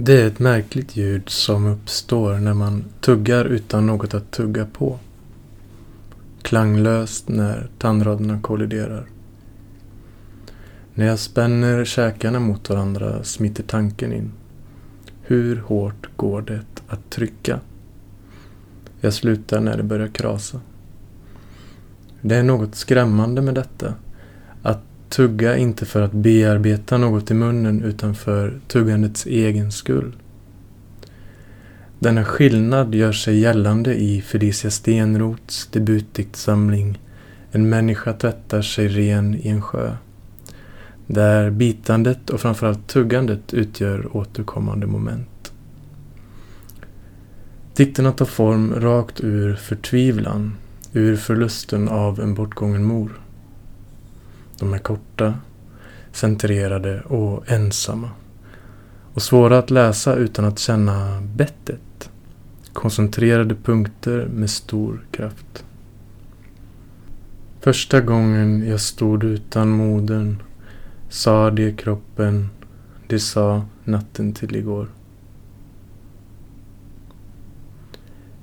Det är ett märkligt ljud som uppstår när man tuggar utan något att tugga på. Klanglöst när tandraderna kolliderar. När jag spänner käkarna mot varandra smiter tanken in. Hur hårt går det att trycka? Jag slutar när det börjar krasa. Det är något skrämmande med detta. Tugga inte för att bearbeta något i munnen utan för tuggandets egen skull. Denna skillnad gör sig gällande i Felicia Stenroths debutdiktsamling En människa tvättar sig ren i en sjö. Där bitandet och framförallt tuggandet utgör återkommande moment. Dikterna tar form rakt ur förtvivlan, ur förlusten av en bortgången mor. De är korta, centrerade och ensamma. Och svåra att läsa utan att känna bettet. Koncentrerade punkter med stor kraft. Första gången jag stod utan modern sa det kroppen, det sa natten till igår.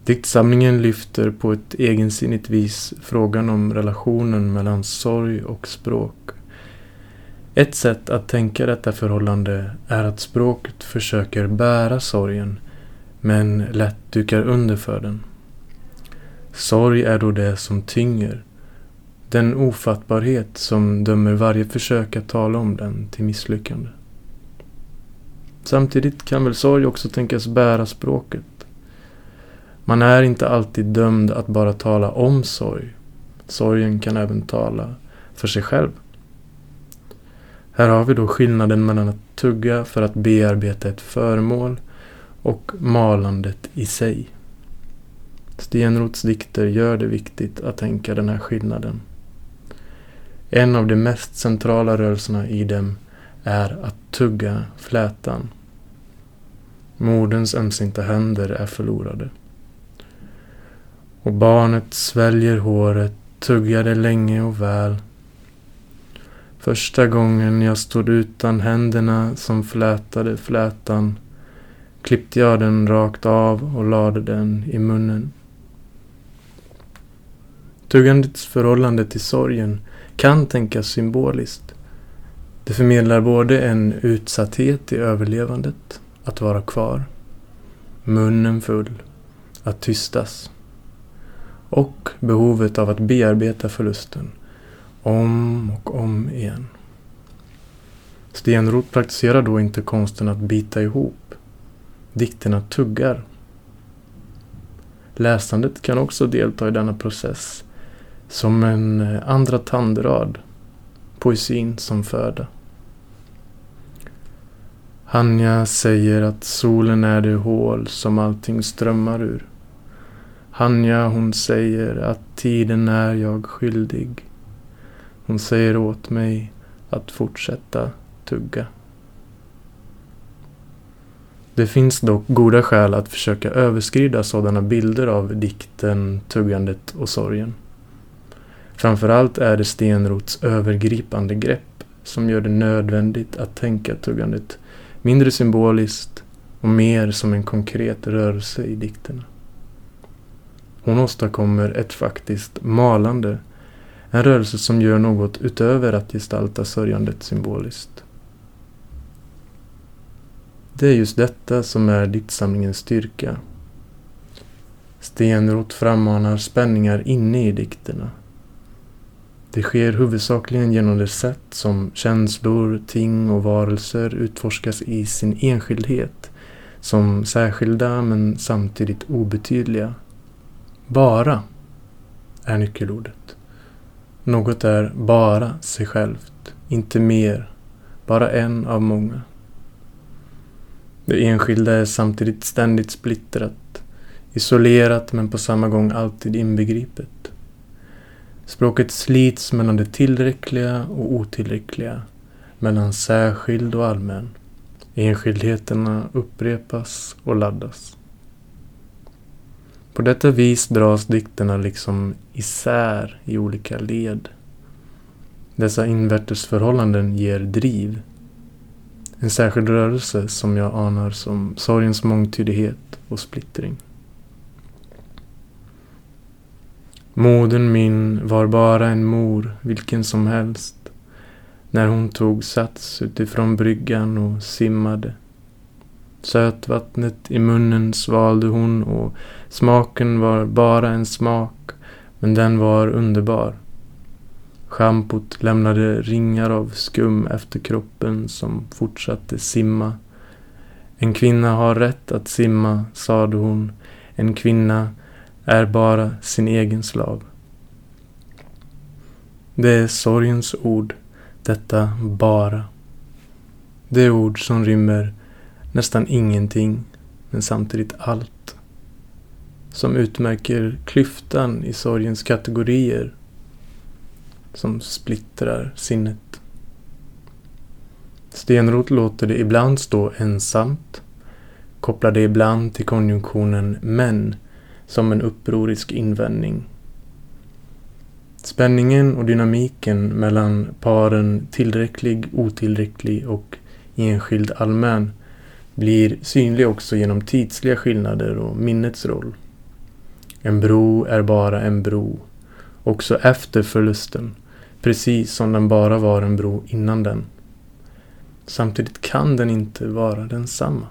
Diktsamlingen lyfter på ett egensinnigt vis frågan om relationen mellan sorg och språk. Ett sätt att tänka detta förhållande är att språket försöker bära sorgen men lätt dukar under för den. Sorg är då det som tynger. Den ofattbarhet som dömer varje försök att tala om den till misslyckande. Samtidigt kan väl sorg också tänkas bära språket. Man är inte alltid dömd att bara tala om sorg. Sorgen kan även tala för sig själv. Här har vi då skillnaden mellan att tugga för att bearbeta ett föremål och malandet i sig. Stenrots dikter gör det viktigt att tänka den här skillnaden. En av de mest centrala rörelserna i dem är att tugga flätan. Moderns ömsinta händer är förlorade. Och barnet sväljer håret, tuggar det länge och väl. Första gången jag stod utan händerna som flätade flätan klippte jag den rakt av och lade den i munnen. Tuggandets förhållande till sorgen kan tänkas symboliskt. Det förmedlar både en utsatthet i överlevandet, att vara kvar, munnen full, att tystas och behovet av att bearbeta förlusten om och om igen. Stenroth praktiserar då inte konsten att bita ihop. Dikterna tuggar. Läsandet kan också delta i denna process som en eh, andra tandrad, poesin som föda. Hanja säger att solen är det hål som allting strömmar ur. Hanja hon säger att tiden är jag skyldig. Hon säger åt mig att fortsätta tugga. Det finns dock goda skäl att försöka överskrida sådana bilder av dikten, tuggandet och sorgen. Framförallt är det Stenrots övergripande grepp som gör det nödvändigt att tänka tuggandet mindre symboliskt och mer som en konkret rörelse i dikterna. Hon åstadkommer ett faktiskt malande, en rörelse som gör något utöver att gestalta sörjandet symboliskt. Det är just detta som är diktsamlingens styrka. Stenrot frammanar spänningar inne i dikterna. Det sker huvudsakligen genom det sätt som känslor, ting och varelser utforskas i sin enskildhet, som särskilda men samtidigt obetydliga bara är nyckelordet. Något är bara sig självt, inte mer, bara en av många. Det enskilda är samtidigt ständigt splittrat, isolerat men på samma gång alltid inbegripet. Språket slits mellan det tillräckliga och otillräckliga, mellan särskild och allmän. Enskildheterna upprepas och laddas. På detta vis dras dikterna liksom isär i olika led. Dessa invärtesförhållanden ger driv. En särskild rörelse som jag anar som sorgens mångtydighet och splittring. Modern min var bara en mor, vilken som helst, när hon tog sats utifrån bryggan och simmade. Sötvattnet i munnen svalde hon och smaken var bara en smak, men den var underbar. Schampot lämnade ringar av skum efter kroppen som fortsatte simma. En kvinna har rätt att simma, sade hon. En kvinna är bara sin egen slav. Det är sorgens ord, detta bara. Det är ord som rymmer nästan ingenting, men samtidigt allt. Som utmärker klyftan i sorgens kategorier. Som splittrar sinnet. Stenrot låter det ibland stå ensamt. Kopplar det ibland till konjunktionen men som en upprorisk invändning. Spänningen och dynamiken mellan paren tillräcklig, otillräcklig och enskild allmän blir synlig också genom tidsliga skillnader och minnets roll. En bro är bara en bro, också efter förlusten, precis som den bara var en bro innan den. Samtidigt kan den inte vara densamma.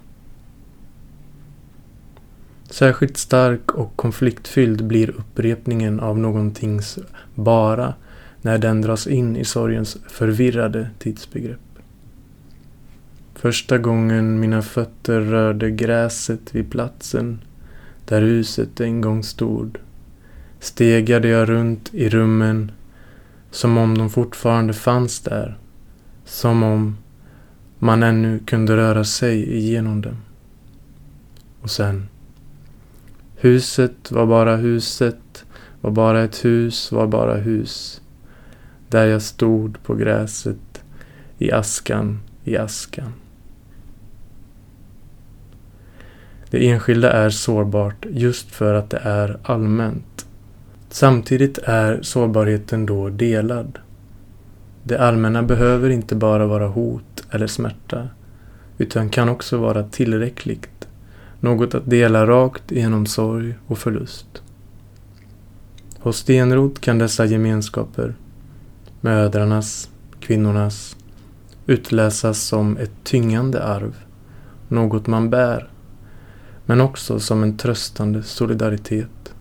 Särskilt stark och konfliktfylld blir upprepningen av någontings bara när den dras in i sorgens förvirrade tidsbegrepp. Första gången mina fötter rörde gräset vid platsen där huset en gång stod stegade jag runt i rummen som om de fortfarande fanns där. Som om man ännu kunde röra sig igenom dem. Och sen Huset var bara huset, var bara ett hus, var bara hus. Där jag stod på gräset, i askan, i askan. Det enskilda är sårbart just för att det är allmänt. Samtidigt är sårbarheten då delad. Det allmänna behöver inte bara vara hot eller smärta, utan kan också vara tillräckligt något att dela rakt genom sorg och förlust. Hos Stenrot kan dessa gemenskaper, mödrarnas, kvinnornas, utläsas som ett tyngande arv, något man bär, men också som en tröstande solidaritet.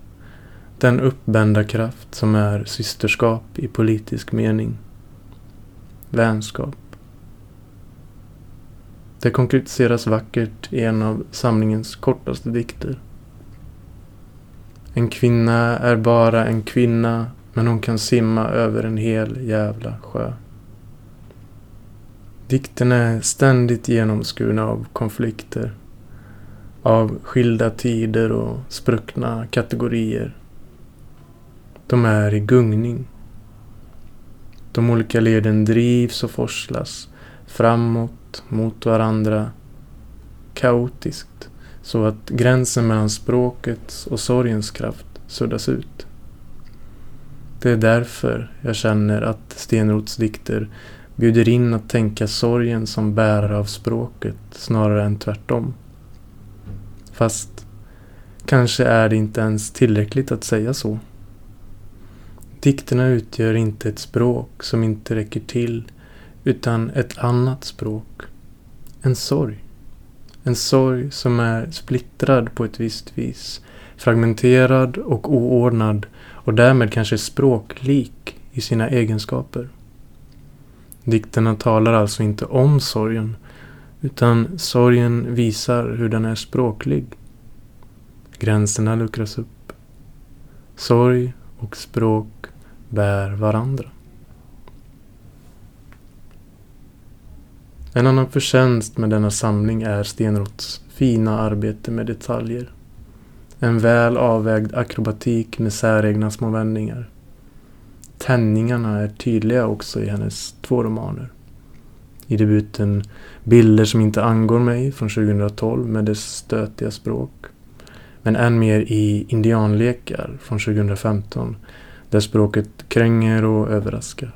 Den uppbända kraft som är systerskap i politisk mening. Vänskap. Det konkretiseras vackert i en av samlingens kortaste dikter. En kvinna är bara en kvinna men hon kan simma över en hel jävla sjö. Dikten är ständigt genomskurna av konflikter. Av skilda tider och spruckna kategorier. De är i gungning. De olika leden drivs och forslas framåt mot varandra kaotiskt så att gränsen mellan språkets och sorgens kraft suddas ut. Det är därför jag känner att Stenrots dikter bjuder in att tänka sorgen som bärare av språket snarare än tvärtom. Fast kanske är det inte ens tillräckligt att säga så. Dikterna utgör inte ett språk som inte räcker till utan ett annat språk. En sorg. En sorg som är splittrad på ett visst vis. Fragmenterad och oordnad och därmed kanske språklik i sina egenskaper. Dikterna talar alltså inte om sorgen utan sorgen visar hur den är språklig. Gränserna luckras upp. Sorg och språk bär varandra. En annan förtjänst med denna samling är Stenrots fina arbete med detaljer. En väl avvägd akrobatik med säregna små vändningar. Tändningarna är tydliga också i hennes två romaner. I debuten Bilder som inte angår mig från 2012 med dess stötiga språk. Men än mer i Indianlekar från 2015 där språket kränger och överraskar.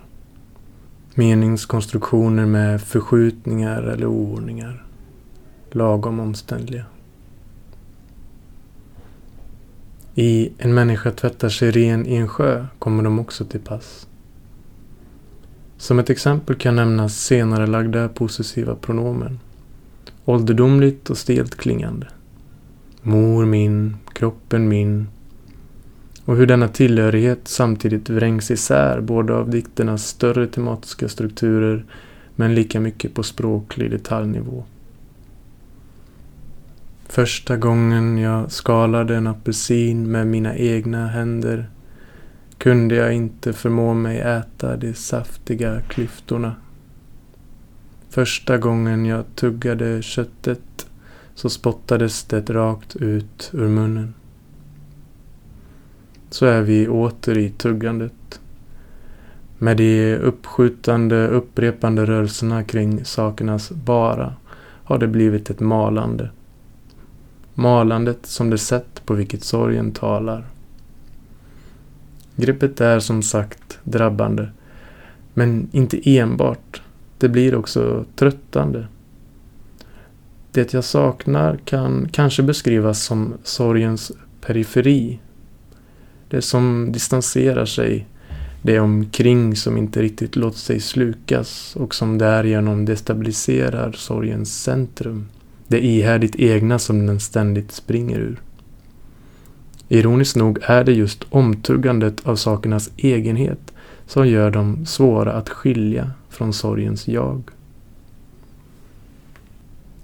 Meningskonstruktioner med förskjutningar eller oordningar. Lagom omständliga. I En människa tvättar sig ren i en sjö kommer de också till pass. Som ett exempel kan nämnas senare lagda possessiva pronomen. Ålderdomligt och stelt klingande. Mor min, kroppen min. Och hur denna tillhörighet samtidigt vrängs isär både av dikternas större tematiska strukturer men lika mycket på språklig detaljnivå. Första gången jag skalade en apelsin med mina egna händer kunde jag inte förmå mig äta de saftiga klyftorna. Första gången jag tuggade köttet så spottades det rakt ut ur munnen. Så är vi åter i tuggandet. Med de uppskjutande, upprepande rörelserna kring sakernas bara har det blivit ett malande. Malandet som det sätt på vilket sorgen talar. Greppet är som sagt drabbande. Men inte enbart. Det blir också tröttande. Det jag saknar kan kanske beskrivas som sorgens periferi. Det som distanserar sig. Det omkring som inte riktigt låter sig slukas och som därigenom destabiliserar sorgens centrum. Det ihärdigt egna som den ständigt springer ur. Ironiskt nog är det just omtuggandet av sakernas egenhet som gör dem svåra att skilja från sorgens jag.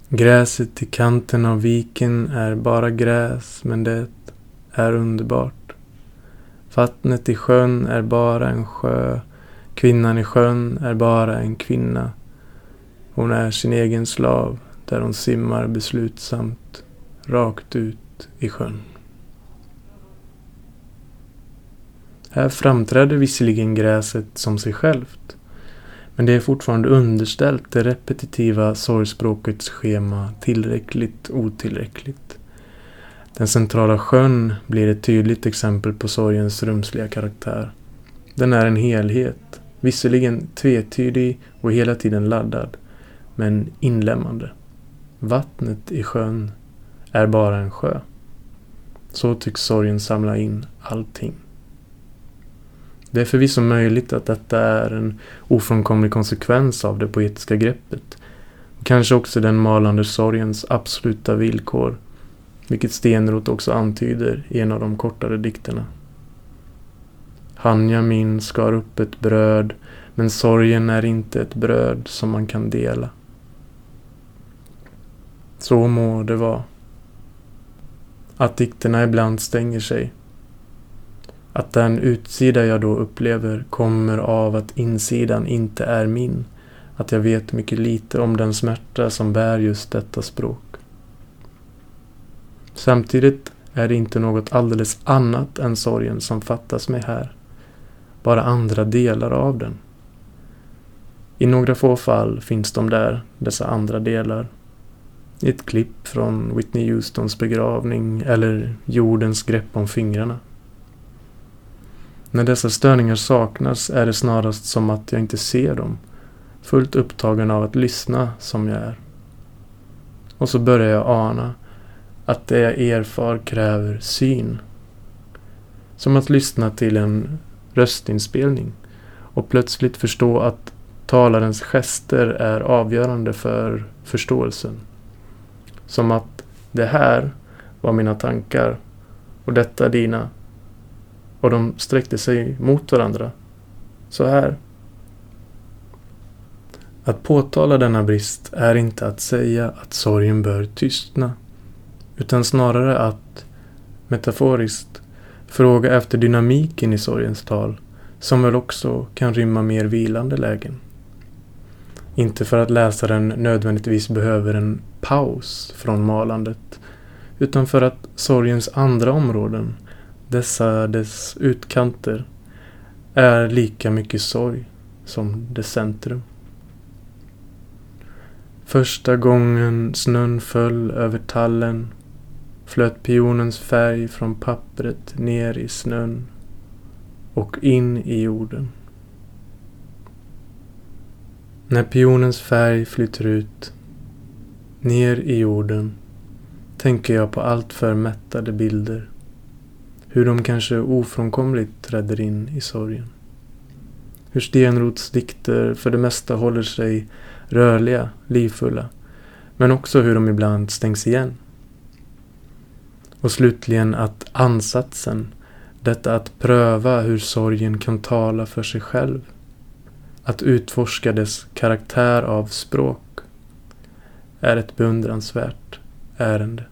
Gräset i kanten av viken är bara gräs, men det är underbart. Vattnet i sjön är bara en sjö. Kvinnan i sjön är bara en kvinna. Hon är sin egen slav, där hon simmar beslutsamt rakt ut i sjön. Här framträder visserligen gräset som sig självt. Men det är fortfarande underställt det repetitiva sorgspråkets schema tillräckligt otillräckligt. Den centrala sjön blir ett tydligt exempel på sorgens rumsliga karaktär. Den är en helhet, visserligen tvetydig och hela tiden laddad, men inlämmande. Vattnet i sjön är bara en sjö. Så tycks sorgen samla in allting. Det är förvisso möjligt att detta är en ofrånkomlig konsekvens av det poetiska greppet. Och kanske också den malande sorgens absoluta villkor, vilket Stenroth också antyder i en av de kortare dikterna. Hanja min skar upp ett bröd, men sorgen är inte ett bröd som man kan dela. Så må det vara. Att dikterna ibland stänger sig att den utsida jag då upplever kommer av att insidan inte är min. Att jag vet mycket lite om den smärta som bär just detta språk. Samtidigt är det inte något alldeles annat än sorgen som fattas mig här. Bara andra delar av den. I några få fall finns de där, dessa andra delar. I ett klipp från Whitney Houstons begravning eller jordens grepp om fingrarna. När dessa störningar saknas är det snarast som att jag inte ser dem. Fullt upptagen av att lyssna som jag är. Och så börjar jag ana att det jag erfar kräver syn. Som att lyssna till en röstinspelning och plötsligt förstå att talarens gester är avgörande för förståelsen. Som att det här var mina tankar och detta dina och de sträckte sig mot varandra. Så här. Att påtala denna brist är inte att säga att sorgen bör tystna. Utan snarare att, metaforiskt, fråga efter dynamiken i sorgens tal som väl också kan rymma mer vilande lägen. Inte för att läsaren nödvändigtvis behöver en paus från malandet utan för att sorgens andra områden dessa dess utkanter är lika mycket sorg som dess centrum. Första gången snön föll över tallen flöt pionens färg från pappret ner i snön och in i jorden. När pionens färg flyter ut, ner i jorden, tänker jag på allt för mättade bilder. Hur de kanske ofrånkomligt träder in i sorgen. Hur Stenrots dikter för det mesta håller sig rörliga, livfulla, men också hur de ibland stängs igen. Och slutligen att ansatsen, detta att pröva hur sorgen kan tala för sig själv, att utforska dess karaktär av språk, är ett beundransvärt ärende.